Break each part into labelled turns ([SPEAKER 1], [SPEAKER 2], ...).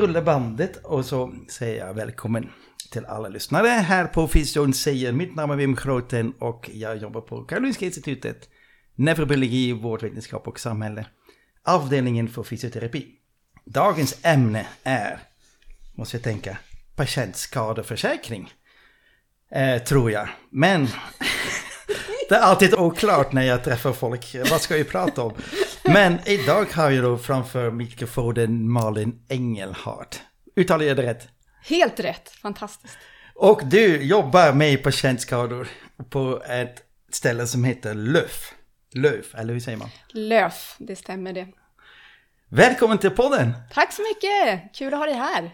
[SPEAKER 1] Rullar bandet och så säger jag välkommen till alla lyssnare här på Fysion säger. Mitt namn är Wim Groten och jag jobbar på Karolinska Institutet. Neurobiologi, vårdvetenskap och samhälle. Avdelningen för fysioterapi. Dagens ämne är, måste jag tänka, patientskadeförsäkring. Eh, tror jag. Men det är alltid oklart när jag träffar folk. Vad ska vi prata om? Men idag har jag då framför mikrofonen Malin Engelhardt. Uttalar jag det rätt?
[SPEAKER 2] Helt rätt, fantastiskt.
[SPEAKER 1] Och du jobbar med patientskador på ett ställe som heter LÖF. LÖF, eller hur säger man?
[SPEAKER 2] LÖF, det stämmer det.
[SPEAKER 1] Välkommen till podden!
[SPEAKER 2] Tack så mycket, kul att ha dig här.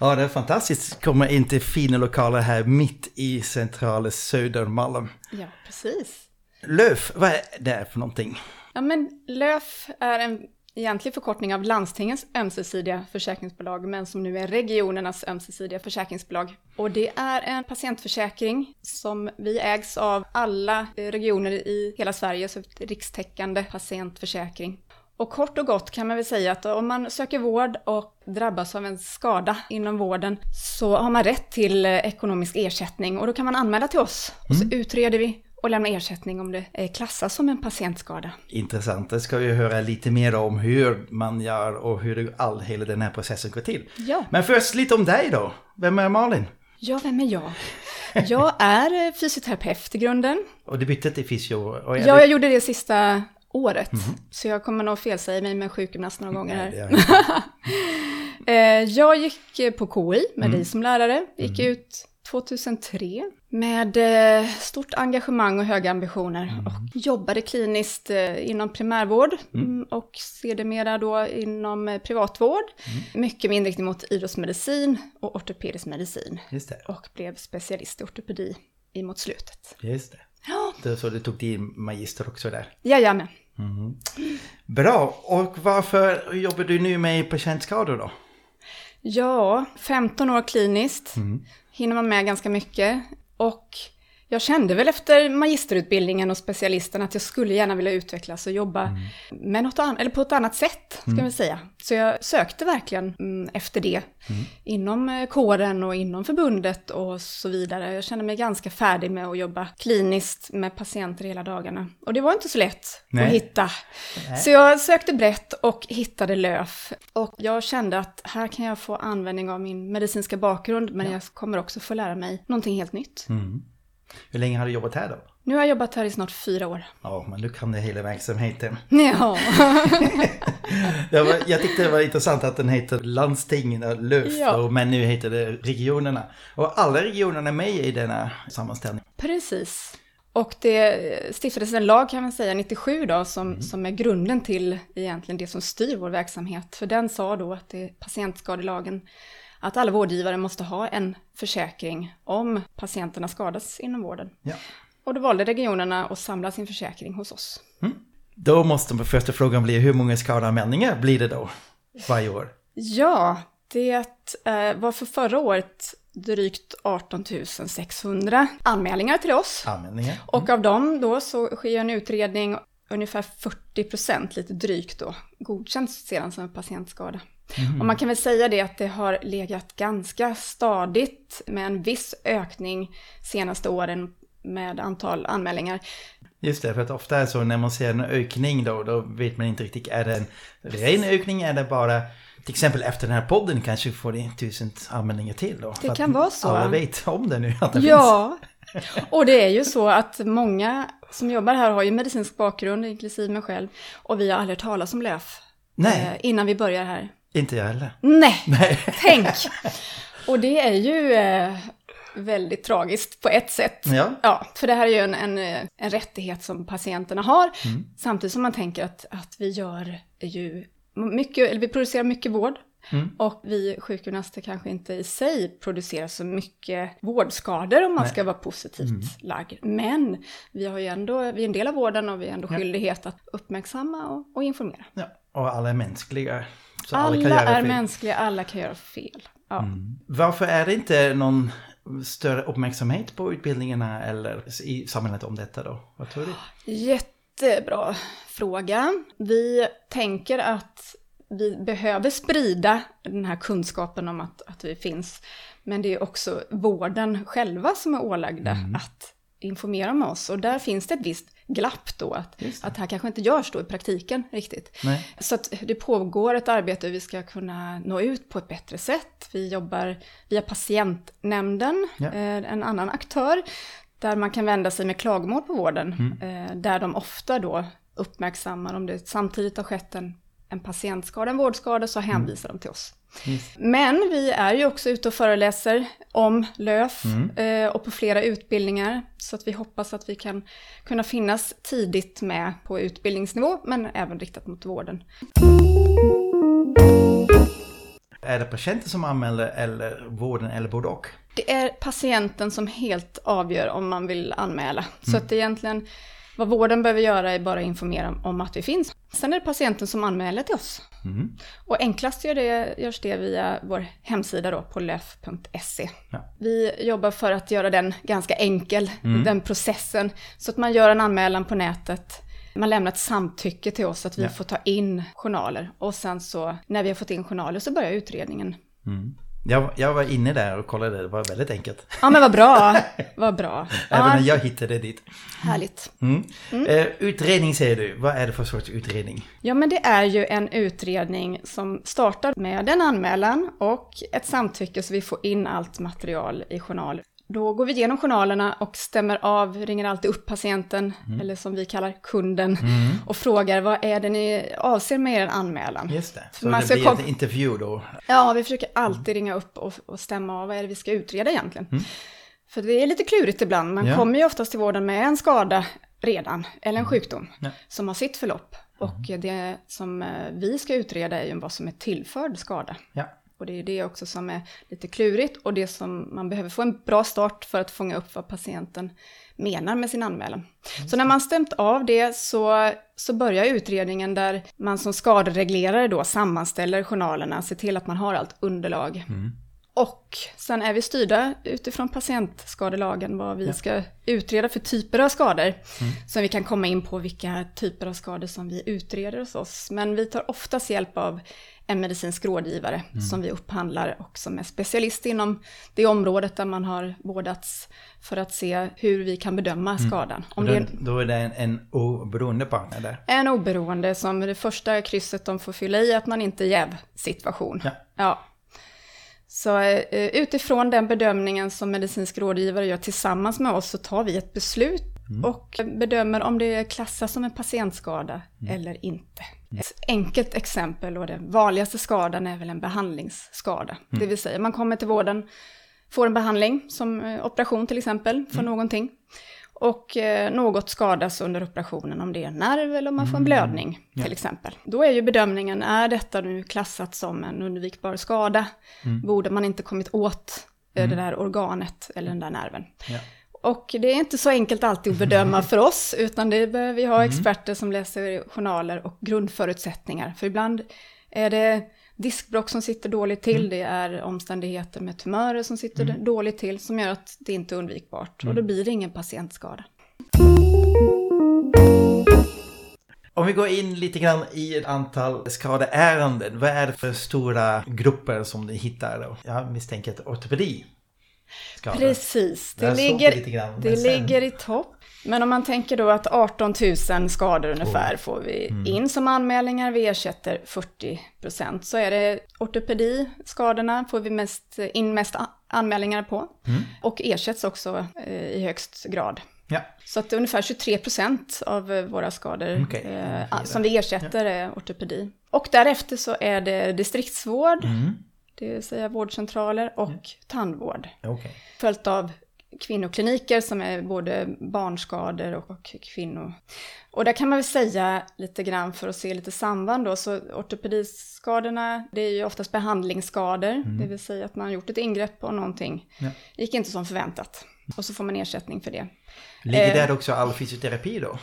[SPEAKER 1] Ja, det är fantastiskt. Kommer in till fina lokaler här mitt i centrala Södermalm.
[SPEAKER 2] Ja, precis.
[SPEAKER 1] LÖF, vad är det för någonting?
[SPEAKER 2] Ja, men LÖF är en egentlig förkortning av landstingens ömsesidiga försäkringsbolag, men som nu är regionernas ömsesidiga försäkringsbolag. Och det är en patientförsäkring som vi ägs av alla regioner i hela Sverige, så ett rikstäckande patientförsäkring. Och kort och gott kan man väl säga att om man söker vård och drabbas av en skada inom vården så har man rätt till ekonomisk ersättning och då kan man anmäla till oss och så
[SPEAKER 1] Mm.
[SPEAKER 2] utreder vi och lämnar ersättning om det är klassas som en patientskada.
[SPEAKER 1] Intressant, det ska vi höra lite mer om hur man gör och hur all, hela den här processen går till.
[SPEAKER 2] Ja.
[SPEAKER 1] Men först lite om dig då. Vem är Malin?
[SPEAKER 2] Ja, vem är jag? Jag är eh, fysioterapeut i grunden.
[SPEAKER 1] Och du bytte till fysio?
[SPEAKER 2] Ja, jag gjorde det sista året. Så jag kommer nog felsäga mig med sjukgymnast några gånger här. Eh, Jag gick eh, på KI med dig som lärare. Gick ut 2003 med eh, stort engagemang och höga ambitioner. Och jobbade kliniskt inom primärvård mm, och sedermera då inom privatvård. Mycket med inriktning mot idrottsmedicin och ortopedisk medicin. Och blev specialist i ortopedi emot slutet.
[SPEAKER 1] Just det.
[SPEAKER 2] Ja,
[SPEAKER 1] det. Så du tog din magister också där.
[SPEAKER 2] jajamän.
[SPEAKER 1] Bra, och varför jobbar du nu med patientskador då?
[SPEAKER 2] Ja, 15 år kliniskt. Hinner man med ganska mycket. Och jag kände väl efter magisterutbildningen och specialisten att jag skulle gärna vilja utvecklas och jobba med något an- eller på ett annat sätt, ska vi säga. Så jag sökte verkligen mm, efter det inom eh, kåren och inom förbundet och så vidare. Jag kände mig ganska färdig med att jobba kliniskt med patienter hela dagarna. Och det var inte så lätt
[SPEAKER 1] Nej.
[SPEAKER 2] att hitta. Så jag sökte brett och hittade LÖF. Och jag kände att här kan jag få användning av min medicinska bakgrund, men jag kommer också få lära mig någonting helt nytt.
[SPEAKER 1] Hur länge har du jobbat här då?
[SPEAKER 2] Nu har jag jobbat här i snart fyra år.
[SPEAKER 1] Ja, men du kan det hela verksamheten.
[SPEAKER 2] Ja,
[SPEAKER 1] var, jag tyckte det var intressant att den heter landstingen och LUF,
[SPEAKER 2] Ja.
[SPEAKER 1] och, men nu heter det regionerna. Och alla regionerna är med i denna sammanställning.
[SPEAKER 2] precis. Och det stiftades en lag kan man säga 97 då som, som är grunden till egentligen det som styr vår verksamhet. För den sa då att det är patientskadelagen att alla vårdgivare måste ha en försäkring om patienterna skadas inom vården.
[SPEAKER 1] Ja.
[SPEAKER 2] Och då valde regionerna att samla sin försäkring hos oss.
[SPEAKER 1] Då måste den första frågan bli hur många skadeanmälningar blir det då varje år?
[SPEAKER 2] Ja, det eh, var för förra året drygt 18 600 anmälningar till oss.
[SPEAKER 1] Anmälningar?
[SPEAKER 2] Och av dem då så sker en utredning, ungefär 40 procent, lite drygt då, godkänns sedan som en patientskada. Och man kan väl säga det att det har legat ganska stadigt med en viss ökning senaste åren med antal anmälningar.
[SPEAKER 1] Just det, för att ofta är det så när man ser en ökning då, då vet man inte riktigt, är det en ren ökning, är det bara till exempel efter den här podden kanske får det tusen anmälningar till då. Att
[SPEAKER 2] kan vara så.
[SPEAKER 1] Alla vet om det nu, att det finns.
[SPEAKER 2] Ja, och det är ju så att många som jobbar här har ju medicinsk bakgrund, inklusive mig själv. Och vi har aldrig talas om LÖF
[SPEAKER 1] Nej,
[SPEAKER 2] eh, innan vi börjar här.
[SPEAKER 1] Inte jag heller.
[SPEAKER 2] Nej,
[SPEAKER 1] Nej.
[SPEAKER 2] tänk! Och det är ju eh, väldigt tragiskt på ett sätt.
[SPEAKER 1] Ja.
[SPEAKER 2] Ja, för det här är ju en, en, eh, en rättighet som patienterna har. Samtidigt som man tänker att, att vi gör ju mycket, eller vi producerar mycket vård. Och vi sjukgymnaster kanske inte i sig producerar så mycket vårdskador om man ska vara positivt lagd. Men vi, har ju ändå, vi är en del av vården och vi har ändå skyldighet att uppmärksamma och, och informera.
[SPEAKER 1] Ja. Och alla är mänskliga. Så alla,
[SPEAKER 2] Alla,
[SPEAKER 1] kan göra
[SPEAKER 2] är
[SPEAKER 1] fel.
[SPEAKER 2] mänskliga, alla kan göra fel. Ja.
[SPEAKER 1] Varför är det inte någon större uppmärksamhet på utbildningarna eller i samhället om detta då? Vad tror du?
[SPEAKER 2] Jättebra fråga. Vi tänker att vi behöver sprida den här kunskapen om att, att vi finns. Men det är också vården själva som är ålagda
[SPEAKER 1] Mm.
[SPEAKER 2] att informera om oss. Och där finns det ett visst glapp då, att, att det här kanske inte görs då i praktiken riktigt.
[SPEAKER 1] Nej.
[SPEAKER 2] Så att det pågår ett arbete hur vi ska kunna nå ut på ett bättre sätt. Vi jobbar via patientnämnden,
[SPEAKER 1] Ja.
[SPEAKER 2] eh, en annan aktör, där man kan vända sig med klagomål på vården.
[SPEAKER 1] Mm.
[SPEAKER 2] Eh, där de ofta då uppmärksammar om det samtidigt har skett en, en patientskada, en vårdskada, så
[SPEAKER 1] Mm.
[SPEAKER 2] hänvisar de till oss. Men vi är ju också ute och föreläser om LÖF
[SPEAKER 1] Mm.
[SPEAKER 2] eh, och på flera utbildningar. Så att vi hoppas att vi kan kunna finnas tidigt med på utbildningsnivå, men även riktat mot vården.
[SPEAKER 1] Är det patienten som anmäler eller vården eller både och?
[SPEAKER 2] Det är patienten som helt avgör om man vill anmäla. Så
[SPEAKER 1] Mm.
[SPEAKER 2] att egentligen vad vården behöver göra är bara informera om att vi finns. Sen är det patienten som anmäler till oss.
[SPEAKER 1] Mm.
[SPEAKER 2] Och enklast gör det, görs det via vår hemsida då på löf.se.
[SPEAKER 1] Ja.
[SPEAKER 2] Vi jobbar för att göra den ganska enkel,
[SPEAKER 1] Mm.
[SPEAKER 2] den processen. Så att man gör en anmälan på nätet, man lämnar ett samtycke till oss att vi
[SPEAKER 1] Ja.
[SPEAKER 2] får ta in journaler. Och sen så, när vi har fått in journaler så börjar utredningen.
[SPEAKER 1] Mm. Jag, jag var inne där och kollade, det var väldigt enkelt.
[SPEAKER 2] Ja men vad bra, vad bra.
[SPEAKER 1] Även
[SPEAKER 2] Ja,
[SPEAKER 1] när jag hittade dit.
[SPEAKER 2] härligt.
[SPEAKER 1] Mm. Eh, utredning säger du, vad är det för sorts utredning?
[SPEAKER 2] Ja, men det är ju en utredning som startar med en anmälan och ett samtycke så vi får in allt material i journal. Då går vi igenom journalerna och stämmer av, ringer alltid upp patienten, eller som vi kallar kunden, och frågar vad är det ni avser med er anmälan?
[SPEAKER 1] Just det, så
[SPEAKER 2] Man
[SPEAKER 1] det
[SPEAKER 2] ska
[SPEAKER 1] blir
[SPEAKER 2] kom-
[SPEAKER 1] en intervju då.
[SPEAKER 2] Ja, vi försöker alltid ringa upp och, och stämma av vad är det vi ska utreda egentligen. För det är lite klurigt ibland, man
[SPEAKER 1] Ja.
[SPEAKER 2] kommer ju oftast till vården med en skada redan, eller en sjukdom,
[SPEAKER 1] Ja.
[SPEAKER 2] som har sitt förlopp. Och det som eh, vi ska utreda är ju vad som är tillförd skada.
[SPEAKER 1] Ja.
[SPEAKER 2] Och det är det också som är lite klurigt och det som man behöver få en bra start för att fånga upp vad patienten menar med sin anmälan. Så när man stämt av det så, så börjar utredningen där man som skadereglerare då sammanställer journalerna, ser till att man har allt underlag. Och sen är vi styrda utifrån patientskadelagen vad vi ska utreda för typer av skador. Så vi kan komma in på vilka typer av skador som vi utreder hos oss. Men vi tar oftast hjälp av en medicinsk rådgivare som vi upphandlar och som är specialist inom det området där man har vårdats för att se hur vi kan bedöma skadan. Om det
[SPEAKER 1] då,
[SPEAKER 2] är
[SPEAKER 1] då är det en, en oberoende partner där.
[SPEAKER 2] en oberoende som det första krysset de får fylla i att man inte är jävsituation.
[SPEAKER 1] Ja.
[SPEAKER 2] ja. Så eh, utifrån den bedömningen som medicinsk rådgivare gör tillsammans med oss så tar vi ett beslut och bedömer om det klassas som en patientskada eller inte. Ett enkelt exempel och den vanligaste skadan är väl en behandlingsskada. Det vill säga man kommer till vården, får en behandling som eh, operation till exempel för någonting. Och eh, något skadas under operationen, om det är en nerv eller om man får en blödning till exempel. Då är ju bedömningen, är detta nu klassat som en undvikbar skada? Borde man inte kommit åt eh, det där organet eller den där nerven?
[SPEAKER 1] Ja.
[SPEAKER 2] Och det är inte så enkelt alltid att bedöma för oss, utan det behöver vi ha experter som läser journaler och grundförutsättningar. För ibland är det diskbråck som sitter dåligt till, det är omständigheter med tumörer som sitter dåligt till, som gör att det inte är undvikbart. Och då blir det ingen patientskada.
[SPEAKER 1] Om vi går in lite grann i ett antal skadeärenden. Vad är det för stora grupper som ni hittar då? Jag misstänker att ortopedi. Skador.
[SPEAKER 2] Precis, det,
[SPEAKER 1] vi
[SPEAKER 2] ligger,
[SPEAKER 1] grann,
[SPEAKER 2] det
[SPEAKER 1] sen-
[SPEAKER 2] ligger i topp. Men om man tänker då att 18 000 skador ungefär får vi in som anmälningar, vi ersätter 40 procent. Så är det ortopedi-skadorna får vi mest, in mest anmälningar på. Och ersätts också eh, i högst grad.
[SPEAKER 1] Ja.
[SPEAKER 2] Så att ungefär 23 procent av eh, våra skador
[SPEAKER 1] Okej,
[SPEAKER 2] eh, som vi ersätter är ortopedi. Och därefter så är det distriktsvård,
[SPEAKER 1] Mm.
[SPEAKER 2] Det vill säga vårdcentraler och tandvård.
[SPEAKER 1] Okej.
[SPEAKER 2] Följt av kvinnokliniker som är både barnskador och, och kvinnor. Och där kan man väl säga lite grann för att se lite samband då, så ortopediskadorna, det är ju oftast behandlingsskador, det vill säga att man har gjort ett ingrepp på någonting.
[SPEAKER 1] Ja.
[SPEAKER 2] gick inte som förväntat. Och så får man ersättning för det.
[SPEAKER 1] Ligger
[SPEAKER 2] Eh.
[SPEAKER 1] där också all fysioterapi då?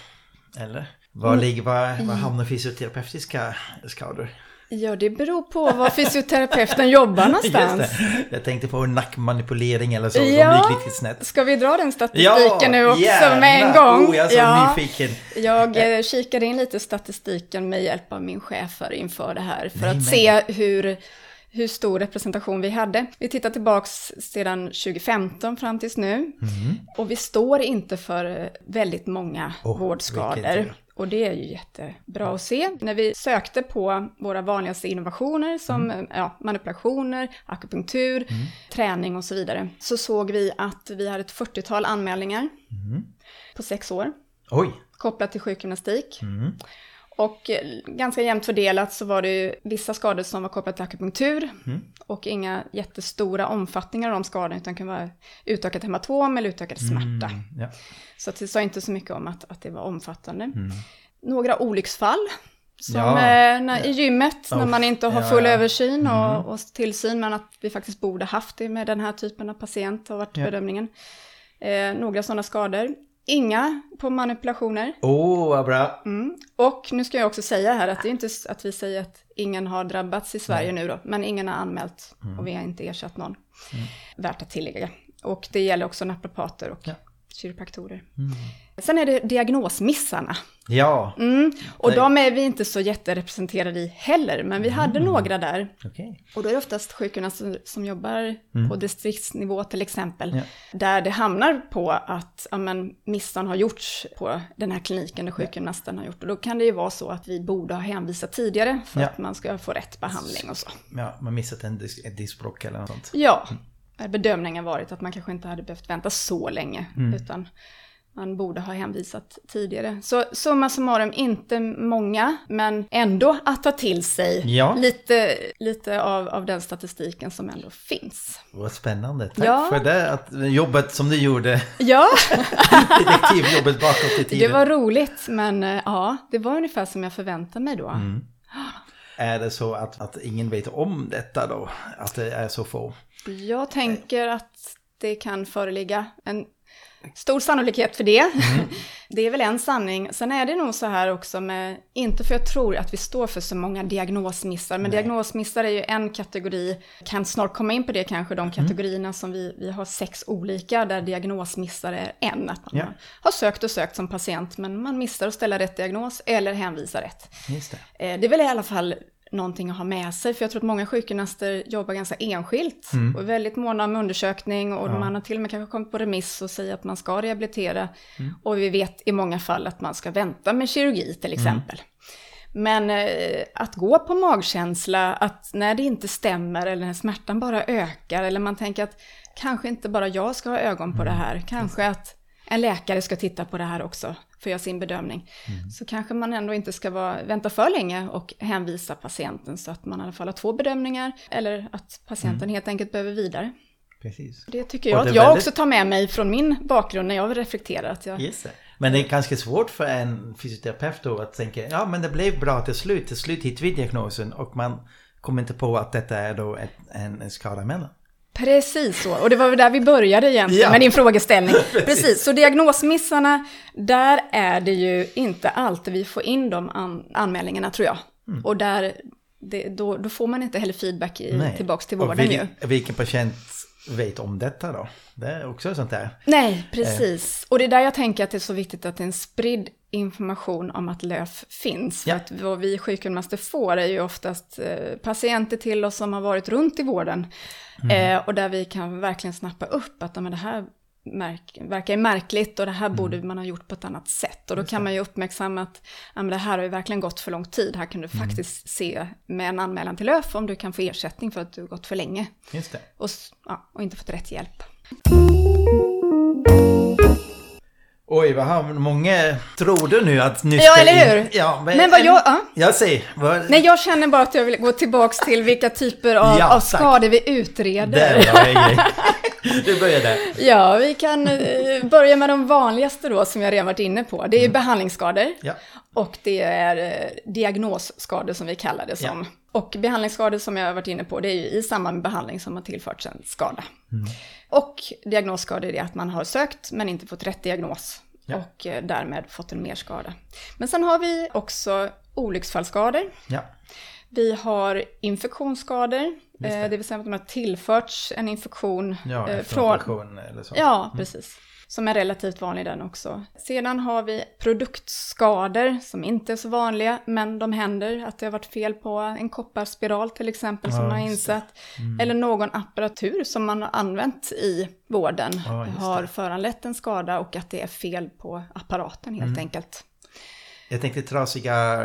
[SPEAKER 1] Eller? Var, ligger, var, var hamnar fysioterapeutiska skador?
[SPEAKER 2] Ja, det beror på var fysioterapeuten jobbar någonstans.
[SPEAKER 1] Just det. Jag tänkte på nackmanipulering eller så,
[SPEAKER 2] Ja.
[SPEAKER 1] som gick riktigt snett.
[SPEAKER 2] Ska vi dra den statistiken nu också
[SPEAKER 1] gärna.
[SPEAKER 2] med en gång?
[SPEAKER 1] Oh, jag är
[SPEAKER 2] ja.
[SPEAKER 1] nyfiken.
[SPEAKER 2] Jag eh, kikade in lite statistiken med hjälp av min chef här inför det här för
[SPEAKER 1] Nej,
[SPEAKER 2] att
[SPEAKER 1] men.
[SPEAKER 2] se hur, hur stor representation vi hade. Vi tittar tillbaks sedan 2015 fram tills nu
[SPEAKER 1] Mhm.
[SPEAKER 2] och vi står inte för eh, väldigt många
[SPEAKER 1] vilken
[SPEAKER 2] vårdskador. Och det är ju jättebra att se. När vi sökte på våra vanligaste innovationer som
[SPEAKER 1] Mm.
[SPEAKER 2] ja, manipulationer, akupunktur, träning och så vidare, så såg vi att vi hade ett 40-tal anmälningar
[SPEAKER 1] Mm.
[SPEAKER 2] på sex år
[SPEAKER 1] Oj.
[SPEAKER 2] kopplat till sjukgymnastik.
[SPEAKER 1] Mm.
[SPEAKER 2] Och ganska jämnt fördelat så var det ju vissa skador som var kopplat till akupunktur
[SPEAKER 1] Mm.
[SPEAKER 2] och inga jättestora omfattningar av de skadorna utan kan vara utökat hematom eller utökad smärta.
[SPEAKER 1] Mm. Ja.
[SPEAKER 2] Så det sa inte så mycket om att, att det var omfattande.
[SPEAKER 1] Mm.
[SPEAKER 2] Några olycksfall. Som
[SPEAKER 1] Ja.
[SPEAKER 2] eh, när, i gymmet när
[SPEAKER 1] Uff,
[SPEAKER 2] man inte har full översyn och,
[SPEAKER 1] Mm.
[SPEAKER 2] och tillsyn men att vi faktiskt borde haft det med den här typen av patient har varit bedömningen. Eh, några sådana skador. Inga på manipulationer.
[SPEAKER 1] Åh, vad bra.
[SPEAKER 2] Mm. Och nu ska jag också säga här att det är inte att vi säger att ingen har drabbats i Sverige nu då, men ingen har anmält
[SPEAKER 1] Mm.
[SPEAKER 2] och vi har inte ersatt någon. Värt att tillägga. Och det gäller också naprapater och
[SPEAKER 1] Ja.
[SPEAKER 2] kiropraktorer.
[SPEAKER 1] Mm.
[SPEAKER 2] Sen är det diagnosmissarna.
[SPEAKER 1] Ja,
[SPEAKER 2] Mm. Och de är vi inte så jätterepresenterade i heller, men vi hade
[SPEAKER 1] Mm.
[SPEAKER 2] några där.
[SPEAKER 1] okej.
[SPEAKER 2] Och då är det oftast sjukgymnaster som jobbar på distriktsnivå till exempel.
[SPEAKER 1] Mm. Ja.
[SPEAKER 2] Där det hamnar på att ja, men, misstag har gjorts på den här kliniken där sjukgymnasten har gjort. Och då kan det ju vara så att vi borde ha hänvisat tidigare för
[SPEAKER 1] Ja.
[SPEAKER 2] att man ska få rätt behandling och så.
[SPEAKER 1] Ja, man missat en dis- ett diskbråck eller något sånt.
[SPEAKER 2] Ja, bedömningen varit att man kanske inte hade behövt vänta så länge,
[SPEAKER 1] Mm.
[SPEAKER 2] utan man borde ha hänvisat tidigare. Så summa summarum, inte många, men ändå att ta till sig
[SPEAKER 1] Ja.
[SPEAKER 2] lite, lite av, av den statistiken som ändå finns.
[SPEAKER 1] Vad spännande. Tack
[SPEAKER 2] Ja.
[SPEAKER 1] för det, att jobbet som du gjorde,
[SPEAKER 2] Ja,
[SPEAKER 1] detektivjobbet bakåt i
[SPEAKER 2] det
[SPEAKER 1] tiden.
[SPEAKER 2] var roligt, men eh, ja, det var ungefär som jag förväntade mig då.
[SPEAKER 1] Mm. Är det så att, att ingen vet om detta då? Att det är så få?
[SPEAKER 2] Jag tänker att det kan föreligga en stor sannolikhet för det. Det är väl en sanning. Sen är det nog så här också med, inte för jag tror att vi står för så många diagnosmissar, men
[SPEAKER 1] Nej.
[SPEAKER 2] diagnosmissar är ju en kategori, kan snart komma in på det kanske,
[SPEAKER 1] Mm.
[SPEAKER 2] de kategorierna som vi, vi har sex olika, där diagnosmissar är en. Att man har, har sökt och sökt som patient, men man missar att ställa rätt diagnos eller hänvisa rätt.
[SPEAKER 1] Just det.
[SPEAKER 2] Eh, Det är väl i alla fall någonting att ha med sig, för jag tror att många sjukgymnaster jobbar ganska enskilt och är väldigt måna om undersökning och
[SPEAKER 1] Ja.
[SPEAKER 2] man har till och med kanske kommit på remiss och säger att man ska rehabilitera. Och vi vet i många fall att man ska vänta med kirurgi till exempel. Men eh, att gå på magkänsla, att när det inte stämmer eller när smärtan bara ökar eller man tänker att kanske inte bara jag ska ha ögon på det här, kanske att en läkare ska titta på det här också för att göra sin bedömning. Så kanske man ändå inte ska vara, vänta för länge och hänvisa patienten så att man i alla fall har två bedömningar eller att patienten helt enkelt behöver vidare.
[SPEAKER 1] Precis.
[SPEAKER 2] Det tycker jag
[SPEAKER 1] det
[SPEAKER 2] att jag
[SPEAKER 1] väldigt-
[SPEAKER 2] också tar med mig från min bakgrund när jag reflekterar. Att jag,
[SPEAKER 1] det. Men det är ganska svårt för en fysioterapeut då att tänka, ja men det blev bra till slut, till slut hittade vi diagnosen och man kommer inte på att detta är då ett, en, en skada emellan.
[SPEAKER 2] Precis så, och det var väl där vi började egentligen
[SPEAKER 1] Ja.
[SPEAKER 2] med din frågeställning. Precis, så diagnosmissarna, där är det ju inte alltid vi får in de an- anmälningarna tror jag.
[SPEAKER 1] Mm.
[SPEAKER 2] Och där, det, då, då får man inte heller feedback i,
[SPEAKER 1] Nej.
[SPEAKER 2] tillbaks till vården
[SPEAKER 1] vil-
[SPEAKER 2] ju.
[SPEAKER 1] Vilken patient vet om detta då? Det är också sånt där.
[SPEAKER 2] Nej, precis. Och det är där jag tänker att det är så viktigt att det är en spridd information om att LÖF finns. För
[SPEAKER 1] Ja.
[SPEAKER 2] att vad vi sjukgymnaster får är ju oftast eh, patienter till oss som har varit runt i vården.
[SPEAKER 1] Mm.
[SPEAKER 2] Eh, och där vi kan verkligen snappa upp att men det här märk, verkar märkligt och det här borde
[SPEAKER 1] Mm.
[SPEAKER 2] man ha gjort på ett annat sätt. Och då kan man ju uppmärksamma att ja, men det här har ju verkligen gått för lång tid. Här kan du
[SPEAKER 1] Mm.
[SPEAKER 2] faktiskt se med en anmälan till LÖF om du kan få ersättning för att du har gått för länge
[SPEAKER 1] Just det.
[SPEAKER 2] och, ja, och inte fått rätt hjälp.
[SPEAKER 1] Oj, vad har många tror du nu att nu
[SPEAKER 2] Ja, eller
[SPEAKER 1] in-
[SPEAKER 2] hur?
[SPEAKER 1] Ja,
[SPEAKER 2] Men vad jag- ja.
[SPEAKER 1] Jag säger, vad...
[SPEAKER 2] Nej, jag känner bara att jag vill gå tillbaks till vilka typer av,
[SPEAKER 1] Ja,
[SPEAKER 2] av skador vi utreder.
[SPEAKER 1] Där var en grej. Du börjar där.
[SPEAKER 2] Ja, vi kan eh, börja med de vanligaste då som jag redan varit inne på. Det är behandlingsskador
[SPEAKER 1] Ja.
[SPEAKER 2] och det är eh, diagnosskador som vi kallar det som. Och behandlingsskador som jag har varit inne på, det är ju i samband med behandling som har tillförts en skada. Och diagnosskador är att man har sökt men inte fått rätt diagnos
[SPEAKER 1] Ja.
[SPEAKER 2] och eh, därmed fått en merskada. Men sen har vi också olycksfallsskador.
[SPEAKER 1] Ja.
[SPEAKER 2] Vi har infektionsskador,
[SPEAKER 1] det.
[SPEAKER 2] eh, det vill säga att de har tillförts en infektion.
[SPEAKER 1] Ja,
[SPEAKER 2] eh,
[SPEAKER 1] efter operation eller så.
[SPEAKER 2] Ja, precis. Som är relativt vanlig den också. Sedan har vi produktskador som inte är så vanliga, men de händer. Att det har varit fel på en kopparspiral till exempel som
[SPEAKER 1] Ja,
[SPEAKER 2] man har
[SPEAKER 1] det.
[SPEAKER 2] insett. Eller någon apparatur som man har använt i vården
[SPEAKER 1] Ja,
[SPEAKER 2] har
[SPEAKER 1] det.
[SPEAKER 2] föranlett en skada och att det är fel på apparaten helt
[SPEAKER 1] Mm.
[SPEAKER 2] enkelt.
[SPEAKER 1] Jag tänkte trasiga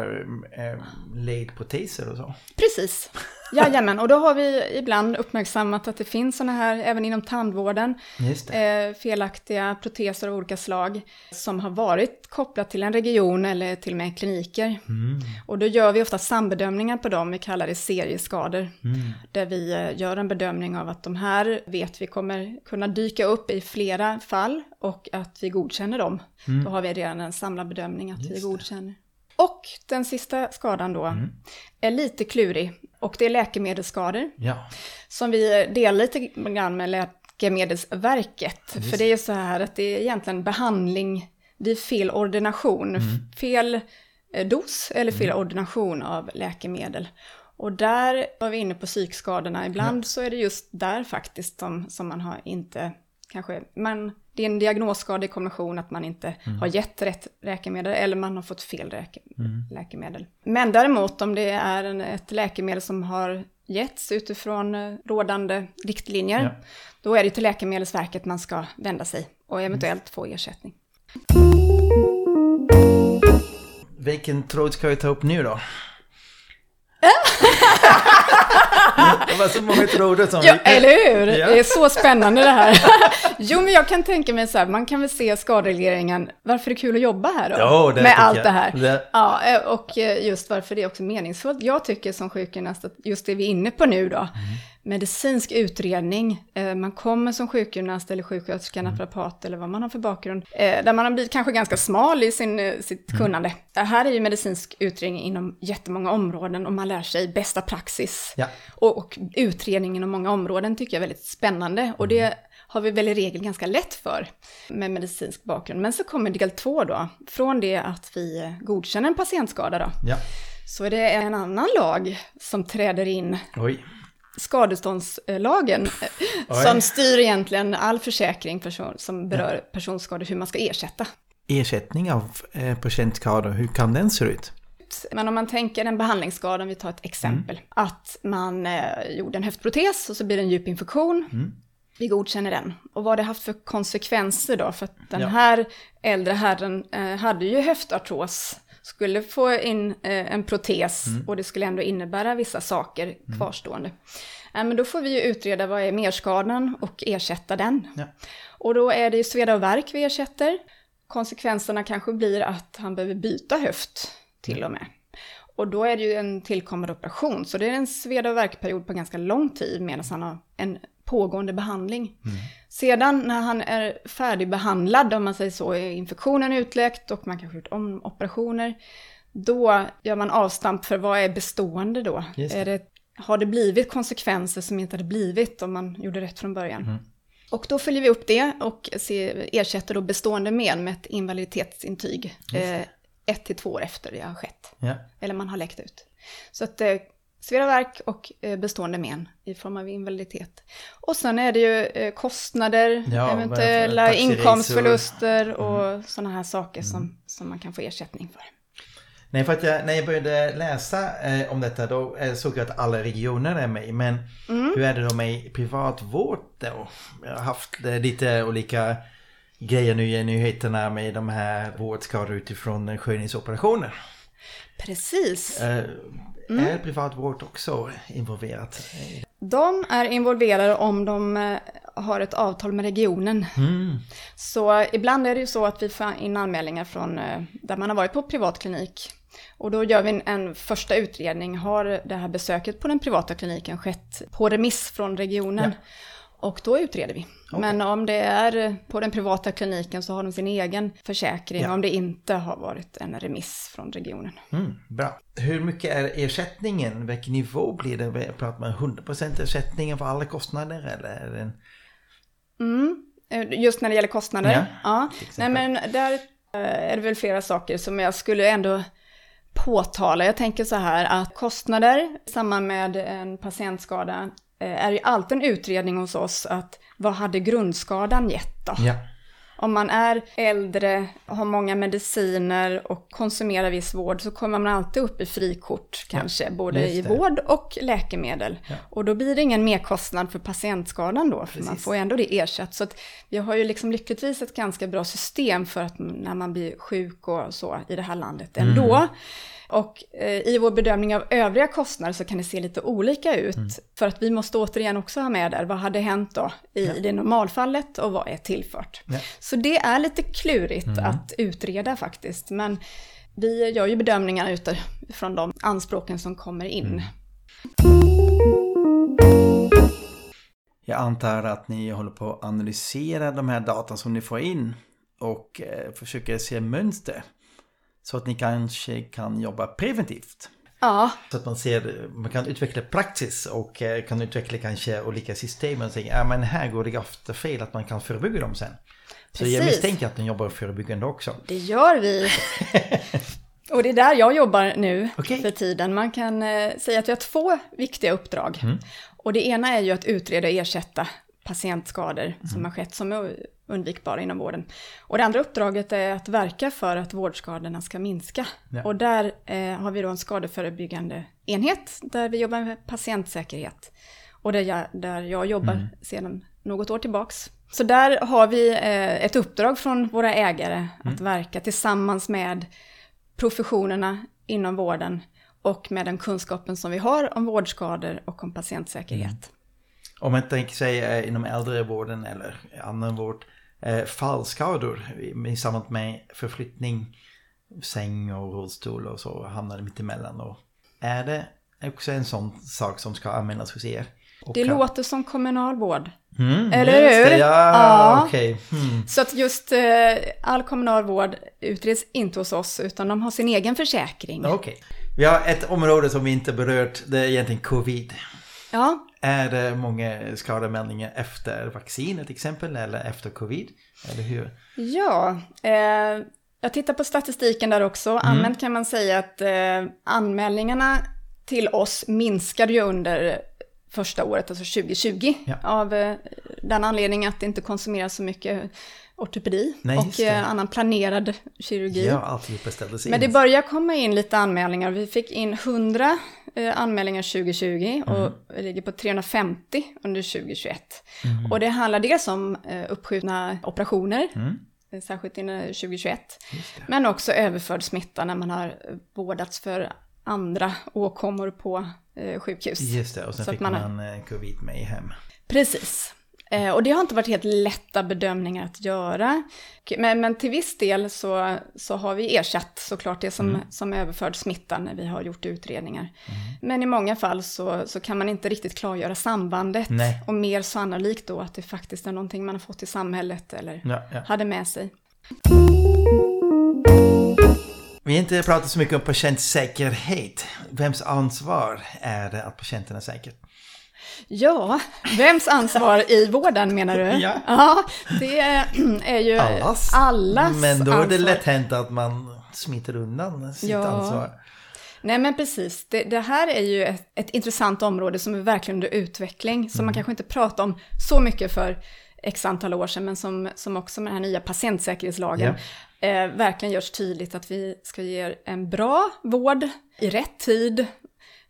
[SPEAKER 1] äh, ledproteser och så.
[SPEAKER 2] Precis. Jajamän, och då har vi ibland uppmärksammat att det finns sådana här även inom tandvården.
[SPEAKER 1] Just
[SPEAKER 2] eh, felaktiga proteser av olika slag som har varit kopplat till en region eller till och med kliniker.
[SPEAKER 1] Mm.
[SPEAKER 2] Och då gör vi ofta sambedömningar på dem, vi kallar det serieskador.
[SPEAKER 1] Mm.
[SPEAKER 2] Där vi eh, gör en bedömning av att de här vet vi kommer kunna dyka upp i flera fall och att vi godkänner dem. Då har vi redan en samlad bedömning att vi
[SPEAKER 1] Mm. Just det.
[SPEAKER 2] Och den sista skadan då
[SPEAKER 1] Mm.
[SPEAKER 2] är lite klurig och det är läkemedelsskador
[SPEAKER 1] Ja.
[SPEAKER 2] som vi delar lite grann med Läkemedelsverket. För det är ju så här att det är egentligen behandling vid fel ordination, fel eh, dos eller fel ordination av läkemedel. Och där var vi inne på psykskadorna. Ibland så är det just där faktiskt som, som man har inte kanske, man, det är en diagnosskada i kombination att man inte har gett rätt läkemedel eller man har fått fel läke, läkemedel. Men däremot om det är en, ett läkemedel som har getts utifrån eh, rådande riktlinjer,
[SPEAKER 1] Ja.
[SPEAKER 2] då är det till Läkemedelsverket man ska vända sig och eventuellt få ersättning.
[SPEAKER 1] Vilken tråd ska vi ta upp nu då? var så många trådar som
[SPEAKER 2] Ja, eller hur?
[SPEAKER 1] Ja.
[SPEAKER 2] Det är så spännande det här. jo, men jag kan tänka mig så här, man kan väl se skaderegleringen, varför är det kul att jobba här då?
[SPEAKER 1] Ja, det
[SPEAKER 2] Med allt
[SPEAKER 1] jag.
[SPEAKER 2] det här.
[SPEAKER 1] Det-
[SPEAKER 2] Ja, eh, och eh, just varför det är också meningsfullt. Jag tycker som sjukgymnast att just det vi är inne på nu då,
[SPEAKER 1] Mm.
[SPEAKER 2] Medicinsk utredning, eh, man kommer som sjukgymnast eller sjuksköterska,
[SPEAKER 1] Mm.
[SPEAKER 2] naprapat eller vad man har för bakgrund, eh, där man har blivit kanske ganska smal i sin, eh, sitt
[SPEAKER 1] Mm.
[SPEAKER 2] kunnande. Det här är ju medicinsk utredning inom jättemånga områden och man lär sig bästa praxis.
[SPEAKER 1] Ja.
[SPEAKER 2] Och, och utredning inom många områden tycker jag är väldigt spännande. Och det har vi väl i regel ganska lätt för med medicinsk bakgrund. Men så kommer del två då. Från det att vi godkänner en patientskada då.
[SPEAKER 1] Ja.
[SPEAKER 2] Så är det en annan lag som träder in,
[SPEAKER 1] Oj.
[SPEAKER 2] Skadeståndslagen, eh,
[SPEAKER 1] Oj.
[SPEAKER 2] som styr egentligen all försäkring person, som berör personskador, hur man ska ersätta.
[SPEAKER 1] Ersättning av eh, patientskador, hur kan den se ut?
[SPEAKER 2] Men om man tänker en behandlingsskada, om vi tar ett exempel, att man eh, gjorde en höftprotes och så blir det en djup infektion.
[SPEAKER 1] Mm.
[SPEAKER 2] Vi godkänner den. Och vad har det haft för konsekvenser då? För att den
[SPEAKER 1] Ja.
[SPEAKER 2] här äldre herren eh, hade ju höftartros, skulle få in eh, en protes
[SPEAKER 1] Mm.
[SPEAKER 2] och det skulle ändå innebära vissa saker kvarstående. Ja, men då får vi ju utreda vad är merskadan och ersätta den.
[SPEAKER 1] Ja.
[SPEAKER 2] Och då är det ju sveda och värk vi ersätter. Konsekvenserna kanske blir att han behöver byta höft till och med. Och då är det ju en tillkommande operation, så det är en sveda och värkperiod på ganska lång tid medan han har en pågående behandling. Sedan när han är färdigbehandlad, om man säger så, är infektionen utläkt och man kanske gjort om operationer, då gör man avstamp för vad är bestående då?
[SPEAKER 1] Det.
[SPEAKER 2] Är det, har det blivit konsekvenser som inte hade blivit om man gjorde rätt från början? Och då följer vi upp det och ser, ersätter då bestående men med ett invaliditetsintyg. Eh, ett till två år efter det har skett.
[SPEAKER 1] Ja.
[SPEAKER 2] Eller man har läckt ut. Så att eh, sveda värk och eh, bestående men i form av invaliditet. Och sen är det ju eh, kostnader,
[SPEAKER 1] Ja,
[SPEAKER 2] eventuella inkomstförluster och sådana här saker som, som man kan få ersättning för.
[SPEAKER 1] Nej, för att jag, när jag började läsa eh, om detta då eh, såg jag att alla regioner är med. Men
[SPEAKER 2] Mm.
[SPEAKER 1] hur är det då med privatvård då? Jag har haft eh, lite olika grejer nu i nyheterna med de här vårdskador utifrån eh, skönhetsoperationer.
[SPEAKER 2] Precis. Mm.
[SPEAKER 1] Är privatvård också involverat?
[SPEAKER 2] De är involverade om de eh, har ett avtal med regionen.
[SPEAKER 1] Mm.
[SPEAKER 2] Så ibland är det ju så att vi får in anmälningar från eh, där man har varit på privatklinik. Och då gör vi en, en första utredning. Har det här besöket på den privata kliniken skett på remiss från regionen? Och då utreder vi. Men om det är på den privata kliniken så har de sin egen försäkring.
[SPEAKER 1] Ja.
[SPEAKER 2] Om det inte har varit en remiss från regionen.
[SPEAKER 1] Mm, bra. Hur mycket är ersättningen? Vilken nivå blir det? Pratar man 100% ersättningen för alla kostnader eller? En...
[SPEAKER 2] Mm. Just när det gäller kostnader?
[SPEAKER 1] Ja,
[SPEAKER 2] Ja. Nej men där eh, är det väl flera saker som jag skulle ändå påtala. Jag tänker så här att kostnader i samband med en patientskada är ju alltid en utredning hos oss att vad hade grundskadan gett då?
[SPEAKER 1] Ja.
[SPEAKER 2] Om man är äldre, har många mediciner och konsumerar viss vård så kommer man alltid upp i frikort kanske, ja, både i vård och läkemedel. Ja. Och då blir det ingen merkostnad för patientskadan då, för Precis. man får ju ändå det ersatt. Så att vi har ju liksom lyckligtvis ett ganska bra system för att när man blir sjuk och så i det här landet ändå. Mm. Och eh, i vår bedömning av övriga kostnader så kan det se lite olika ut. Mm. För att vi måste återigen också ha med där, vad hade hänt då i ja. det normalfallet och vad är tillfört? Ja. Så det är lite klurigt mm. att utreda faktiskt. Men vi gör ju bedömningar utifrån de anspråken som kommer in. Mm.
[SPEAKER 1] Jag antar att ni håller på att analysera de här data som ni får in och eh, försöker se mönster. Så att ni kanske kan jobba preventivt.
[SPEAKER 2] Ja.
[SPEAKER 1] Så att man ser, man kan utveckla praxis och eh, kan utveckla kanske olika system och säga, ja men här går det ofta fel att man kan förebygga dem sen. Så Precis. jag misstänker att ni jobbar förebyggande också.
[SPEAKER 2] Det gör vi. och det är där jag jobbar nu okay. för tiden. Man kan eh, säga att vi har två viktiga uppdrag. Mm. Och det ena är ju att utreda och ersätta patientskador mm. som har skett som undvikbara inom vården. Och det andra uppdraget är att verka för att vårdskadorna ska minska. Ja. Och där eh, har vi då en skadeförebyggande enhet där vi jobbar med patientsäkerhet. Och där jag, där jag jobbar mm. sedan något år tillbaks. Så där har vi eh, ett uppdrag från våra ägare mm. att verka tillsammans med professionerna inom vården och med den kunskapen som vi har om vårdskador och om patientsäkerhet. Mm.
[SPEAKER 1] Om man tänker sig eh, inom äldrevården eller annan vård, eh, fallskador i samband med förflyttning, säng och rullstol och så hamnar mitt emellan. Och är det också en sån sak som ska användas hos er?
[SPEAKER 2] Och det kan... låter som kommunalvård.
[SPEAKER 1] Mm,
[SPEAKER 2] Eller hur?
[SPEAKER 1] Det, ja, ja. Okay. Mm.
[SPEAKER 2] Så att just eh, all kommunalvård utreds inte hos oss utan de har sin egen försäkring.
[SPEAKER 1] Okej. Okay. Vi har ett område som vi inte berört, det är egentligen covid.
[SPEAKER 2] Ja.
[SPEAKER 1] Är det många skademeldingar efter vaccinet till exempel eller efter covid? Eller hur?
[SPEAKER 2] Ja, eh, jag tittar på statistiken där också. Mm. Allmänt kan man säga att eh, anmälningarna till oss minskade ju under första året, alltså 2020, ja. av eh, den anledningen att det inte konsumeras så mycket ortopedi Nej, och eh, annan planerad kirurgi.
[SPEAKER 1] Ja, alltihopa ställdes
[SPEAKER 2] in. Men det börjar komma in lite anmälningar. Vi fick in 100 eh, anmälningar 2020 mm. och ligger på 350 under 2021. Mm. Och det handlar dels om eh, uppskjutna operationer, mm. särskilt inom 2021, men också överförd smitta när man har vårdats för andra åkommor på sjukhus.
[SPEAKER 1] Just det, och sen Så fick man, man covid med hem.
[SPEAKER 2] Precis. Eh, och det har inte varit helt lätta bedömningar att göra. Men, men till viss del så, så har vi ersatt såklart det som, mm. som överförd smitta när vi har gjort utredningar. Mm. Men i många fall så, så kan man inte riktigt klargöra sambandet. Nej. Och mer sannolikt då att det faktiskt är någonting man har fått i samhället eller ja, ja. hade med sig.
[SPEAKER 1] Vi har inte pratat så mycket om patientsäkerhet. Vems ansvar är det att patienten är säker?
[SPEAKER 2] Ja, vems ansvar i vården menar du?
[SPEAKER 1] Ja.
[SPEAKER 2] ja det är ju
[SPEAKER 1] allas.
[SPEAKER 2] allas
[SPEAKER 1] Men då är det lätt hänt att man smiter undan sitt ja. ansvar.
[SPEAKER 2] Nej men precis, det, det här är ju ett, ett, intressant område som är verkligen under utveckling, som mm. man kanske inte pratade om så mycket för x antal år sedan, men som, som också med den här nya patientsäkerhetslagen yeah. eh, verkligen görs tydligt att vi ska ge en bra vård i rätt tid,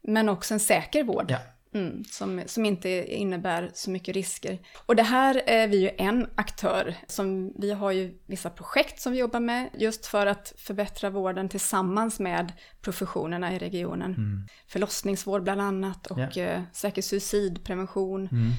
[SPEAKER 2] men också en säker vård. Yeah. Mm, som, som inte innebär så mycket risker. Och det här är vi ju en aktör. Som, vi har ju vissa projekt som vi jobbar med just för att förbättra vården tillsammans med professionerna i regionen. Mm. Förlossningsvård bland annat och ja. eh, säker suicidprevention. Mm.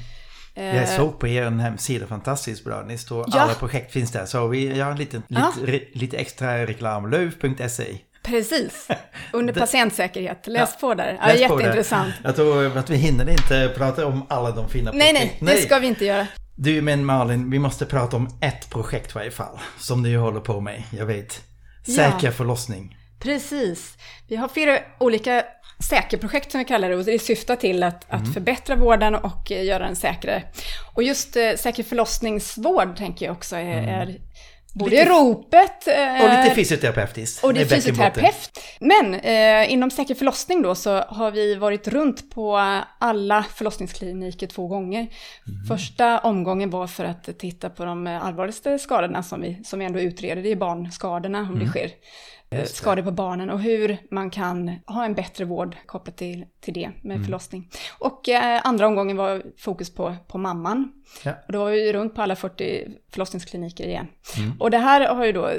[SPEAKER 1] Eh, Jag såg på er hemsida, fantastiskt bra. Ni står, ja. alla projekt finns där. Så vi gör lite, ja. lite, lite extra reklam. Löv.se
[SPEAKER 2] Precis, under patientsäkerhet. Läs ja, på där. Ja, jätteintressant.
[SPEAKER 1] Jag tror att vi hinner inte prata om alla de fina
[SPEAKER 2] nej, nej, nej, det ska vi inte göra.
[SPEAKER 1] Du, men Malin, vi måste prata om ett projekt i varje fall. Som du håller på med, jag vet. Säker ja, förlossning.
[SPEAKER 2] Precis. Vi har fyra olika säkerprojekt som vi kallar det och det syftar till att, mm. att förbättra vården och göra den säkrare. Och just eh, säker förlossningsvård tänker jag också är, mm. är både
[SPEAKER 1] Lite-
[SPEAKER 2] ropet eh,
[SPEAKER 1] Och lite fysioterapeutiskt.
[SPEAKER 2] och det är
[SPEAKER 1] bäckenbotten.
[SPEAKER 2] fysioterapeut. Men eh, inom säker förlossning då så har vi varit runt på alla förlossningskliniker två gånger.
[SPEAKER 1] Mhm.
[SPEAKER 2] Första omgången var för att titta på de eh, allvarligaste skadorna som vi, som vi ändå utreder, det är barnskadorna om det sker. Eh. Skador på barnen och hur man kan ha en bättre vård kopplat till, till det med
[SPEAKER 1] Mm.
[SPEAKER 2] förlossning. Och eh, andra omgången var fokus på, på mamman.
[SPEAKER 1] Ja.
[SPEAKER 2] Och då var vi runt på alla 40 förlossningskliniker igen.
[SPEAKER 1] Mm.
[SPEAKER 2] Och det här har ju då,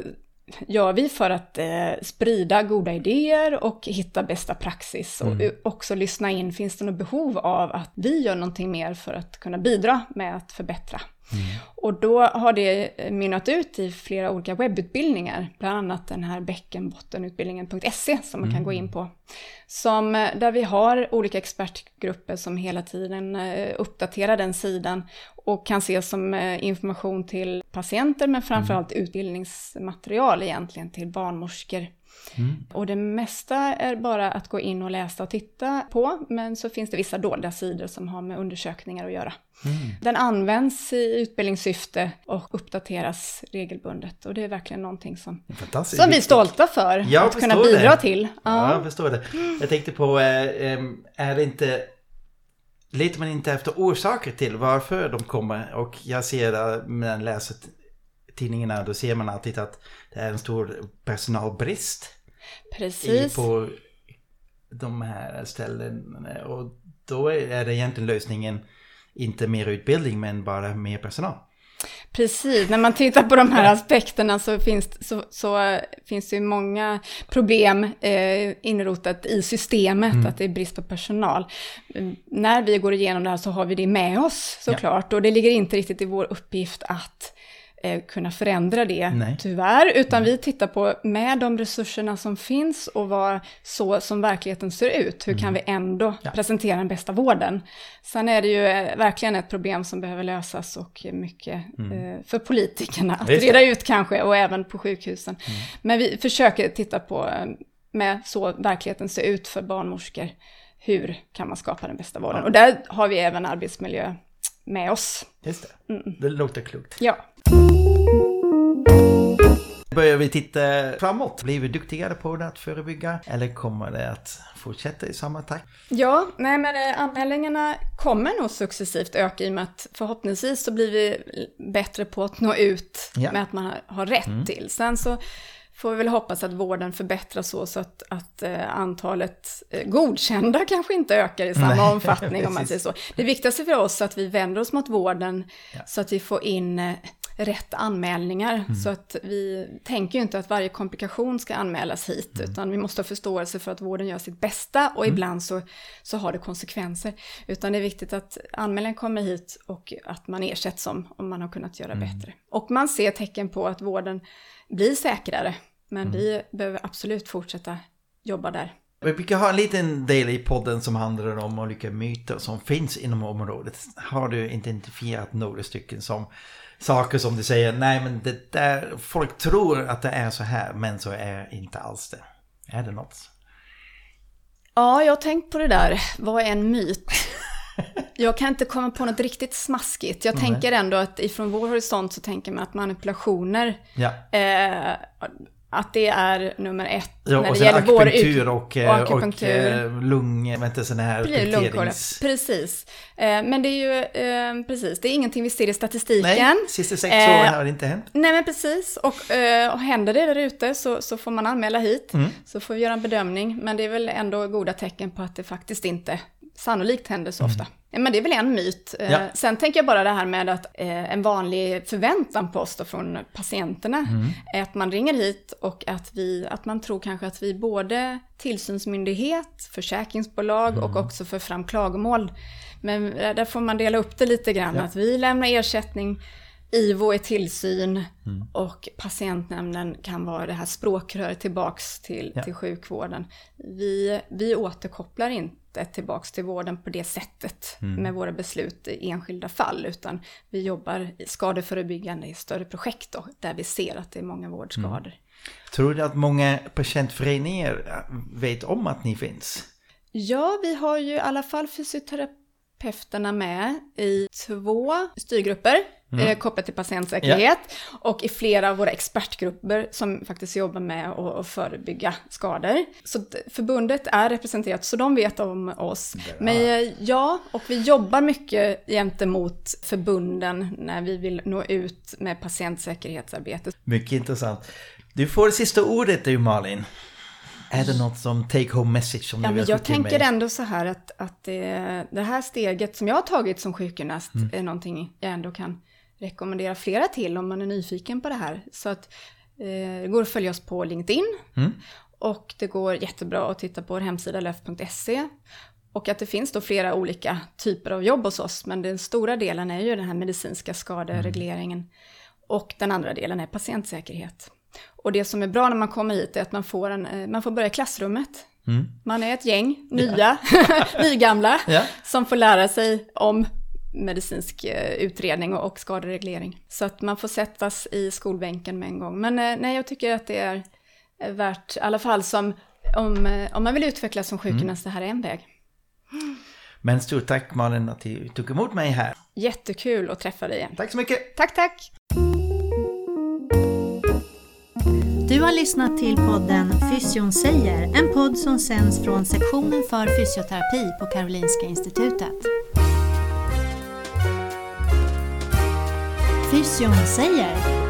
[SPEAKER 2] gör vi för att eh, sprida goda idéer och hitta bästa praxis. Och
[SPEAKER 1] Mm.
[SPEAKER 2] också lyssna in, finns det något behov av att vi gör någonting mer för att kunna bidra med att förbättra?
[SPEAKER 1] Mm.
[SPEAKER 2] Och då har det mynnat ut i flera olika webbutbildningar, bland annat den här bäckenbottenutbildningen.se som man kan gå in på. Som, eh, där vi har olika expertgrupper som hela tiden eh, uppdaterar den sidan och kan ses som eh, information till patienter men framförallt utbildningsmaterial egentligen till barnmorskor.
[SPEAKER 1] Mm.
[SPEAKER 2] Och det mesta är bara att gå in och läsa och titta på, men så finns det vissa dolda sidor som har med undersökningar att göra.
[SPEAKER 1] Mm.
[SPEAKER 2] Den används i utbildningssyfte och uppdateras regelbundet och det är verkligen någonting som, som vi är stolta för
[SPEAKER 1] Jag
[SPEAKER 2] att kunna bidra
[SPEAKER 1] det.
[SPEAKER 2] till.
[SPEAKER 1] Ja,
[SPEAKER 2] Ja.
[SPEAKER 1] jag förstår det. Jag tänkte på, eh, är det inte... Letar man inte efter orsaker till varför de kommer? Och jag ser där, när jag läser tidningarna, då ser man alltid att det är en stor personalbrist
[SPEAKER 2] Precis.
[SPEAKER 1] på de här ställena. Och då är det egentligen lösningen inte mer utbildning men bara mer personal.
[SPEAKER 2] Precis, när man tittar på de här aspekterna så finns, så, så finns det ju många problem eh, inrotat i systemet, att det är brist på personal. Mm, När vi går igenom det här så har vi det med oss såklart, och det ligger inte riktigt i vår uppgift att eh, kunna förändra det,
[SPEAKER 1] Nej.
[SPEAKER 2] tyvärr, utan vi tittar på med de resurserna som finns och vad så som verkligheten ser ut, hur kan vi ändå
[SPEAKER 1] Mm. Ja.
[SPEAKER 2] presentera den bästa vården? Sen är det ju eh, verkligen ett problem som behöver lösas och mycket eh, för politikerna att
[SPEAKER 1] Mm.
[SPEAKER 2] Reda ut kanske och även på sjukhusen.
[SPEAKER 1] Mm.
[SPEAKER 2] Men vi försöker titta på eh, med så verkligheten ser ut för barnmorskor. Hur kan man skapa den bästa vården?
[SPEAKER 1] Ja.
[SPEAKER 2] Och där har vi även arbetsmiljö med oss.
[SPEAKER 1] Just det. Det låter klokt.
[SPEAKER 2] Ja.
[SPEAKER 1] Börjar vi titta framåt? Blir vi duktigare på det att förebygga? Eller kommer det att fortsätta i samma takt?
[SPEAKER 2] Ja, nej men eh, anmälningarna kommer nog successivt öka i och med att förhoppningsvis så blir vi bättre på att nå ut
[SPEAKER 1] Ja. Mm.
[SPEAKER 2] med att man har, rätt till. Sen så får vi väl hoppas att vården förbättras så, så att, att eh, antalet eh, godkända kanske inte ökar i samma
[SPEAKER 1] Nej,
[SPEAKER 2] omfattning om man säger så. Det viktigaste för oss är att vi vänder oss mot vården
[SPEAKER 1] Ja.
[SPEAKER 2] så att vi får in rätt anmälningar.
[SPEAKER 1] Mm.
[SPEAKER 2] Så att vi tänker ju inte att varje komplikation ska anmälas hit,
[SPEAKER 1] Mm.
[SPEAKER 2] utan vi måste ha förståelse för att vården gör sitt bästa och ibland så, så har det konsekvenser. Utan det är viktigt att anmälan kommer hit och att man ersätts om, om man har kunnat göra
[SPEAKER 1] Mm.
[SPEAKER 2] bättre. Och man ser tecken på att vården blir säkrare, men
[SPEAKER 1] Mm.
[SPEAKER 2] vi behöver absolut fortsätta jobba där.
[SPEAKER 1] Vi brukar ha en liten del i podden som handlar om olika myter som finns inom området. Har du identifierat några stycken som saker som du säger, nej men det där, folk tror att det är så här, men så är inte alls det. Är det något?
[SPEAKER 2] Ja, jag har tänkt på det där. Vad är en myt? Jag kan inte komma på något riktigt smaskigt. Jag
[SPEAKER 1] Nej.
[SPEAKER 2] tänker ändå att ifrån vår horisont så tänker man att manipulationer,
[SPEAKER 1] Ja,
[SPEAKER 2] eh, att det är nummer ett
[SPEAKER 1] ja
[SPEAKER 2] när
[SPEAKER 1] och
[SPEAKER 2] det gäller vår ut...
[SPEAKER 1] och, eh,
[SPEAKER 2] och
[SPEAKER 1] och,
[SPEAKER 2] akupunktur.
[SPEAKER 1] eh, lung, vänta sådana här punkterings...
[SPEAKER 2] Precis. Eh, men det är ju, eh, precis, det är ingenting vi ser i statistiken.
[SPEAKER 1] Nej, sista sex
[SPEAKER 2] Eh,
[SPEAKER 1] åren har det inte hänt.
[SPEAKER 2] Nej men precis, och, eh, och händer det där ute så, så får man anmäla hit.
[SPEAKER 1] Mm.
[SPEAKER 2] Så får vi göra en bedömning, men det är väl ändå goda tecken på att det faktiskt inte sannolikt händer så ofta. Ja, Men det är väl en myt. Eh.
[SPEAKER 1] Ja.
[SPEAKER 2] Sen tänker jag bara det här med att eh, en vanlig förväntan på oss då från patienterna
[SPEAKER 1] Mm.
[SPEAKER 2] är att man ringer hit och att, vi, att man tror kanske att vi både tillsynsmyndighet, försäkringsbolag och
[SPEAKER 1] Mm.
[SPEAKER 2] också för fram klagomål. Men eh, där får man dela upp det lite grann,
[SPEAKER 1] Ja.
[SPEAKER 2] att vi lämnar ersättning IVO är tillsyn
[SPEAKER 1] Mm.
[SPEAKER 2] och patientnämnden kan vara det här språkröret tillbaks till,
[SPEAKER 1] Ja.
[SPEAKER 2] till sjukvården. Vi, vi återkopplar inte tillbaks till vården på det sättet
[SPEAKER 1] Mm.
[SPEAKER 2] med våra beslut i enskilda fall, utan vi jobbar skadeförebyggande i större projekt då, där vi ser att det är många vårdskador.
[SPEAKER 1] Mm. Tror du att många patientföreningar vet om att ni finns?
[SPEAKER 2] Ja, vi har ju i alla fall fysioterapeuterna med i två styrgrupper mm. eh, kopplat till patientsäkerhet. Ja. Och i flera av våra expertgrupper som faktiskt jobbar med att, förebygga skador. Så förbundet är representerat, så de vet om oss. Bra. Men eh, ja, och vi jobbar mycket gentemot förbunden när vi vill nå ut med patientsäkerhetsarbetet.
[SPEAKER 1] Mycket intressant. Du får sista ordet du Malin. Är det något som take home message som
[SPEAKER 2] ja,
[SPEAKER 1] du
[SPEAKER 2] vill Jag tänker mig? ändå så här att, att det, det, här steget som jag har tagit som sjukgymnast mm. är någonting jag ändå kan rekommendera flera till om man är nyfiken på det här. Så att eh, det går att följa oss på LinkedIn. Mm. Och det går jättebra att titta på vår hemsida lef.se. Och att det finns då flera olika typer av jobb hos oss, men den stora delen är ju den här medicinska skaderegleringen. Mm. Och den andra delen är patientsäkerhet. Och det som är bra när man kommer hit är att man får, en, eh, man får börja i klassrummet. Mm. Man är ett gäng nya, ja. nygamla, ja. som får lära sig om medicinsk eh, utredning och skadereglering. Så att man får sättas i skolbänken med en gång. Men eh, nej, jag tycker att det är värt, i alla fall som, om, om man vill utvecklas som sjukgymnast, mm. det här är en väg.
[SPEAKER 1] Men stort tack Malin att du tog emot mig här.
[SPEAKER 2] Jättekul att träffa dig igen.
[SPEAKER 1] Tack så mycket.
[SPEAKER 2] Tack, tack.
[SPEAKER 3] Du har lyssnat till podden Fysion säger, en podd som sänds från sektionen för fysioterapi på Karolinska Institutet. Fysion säger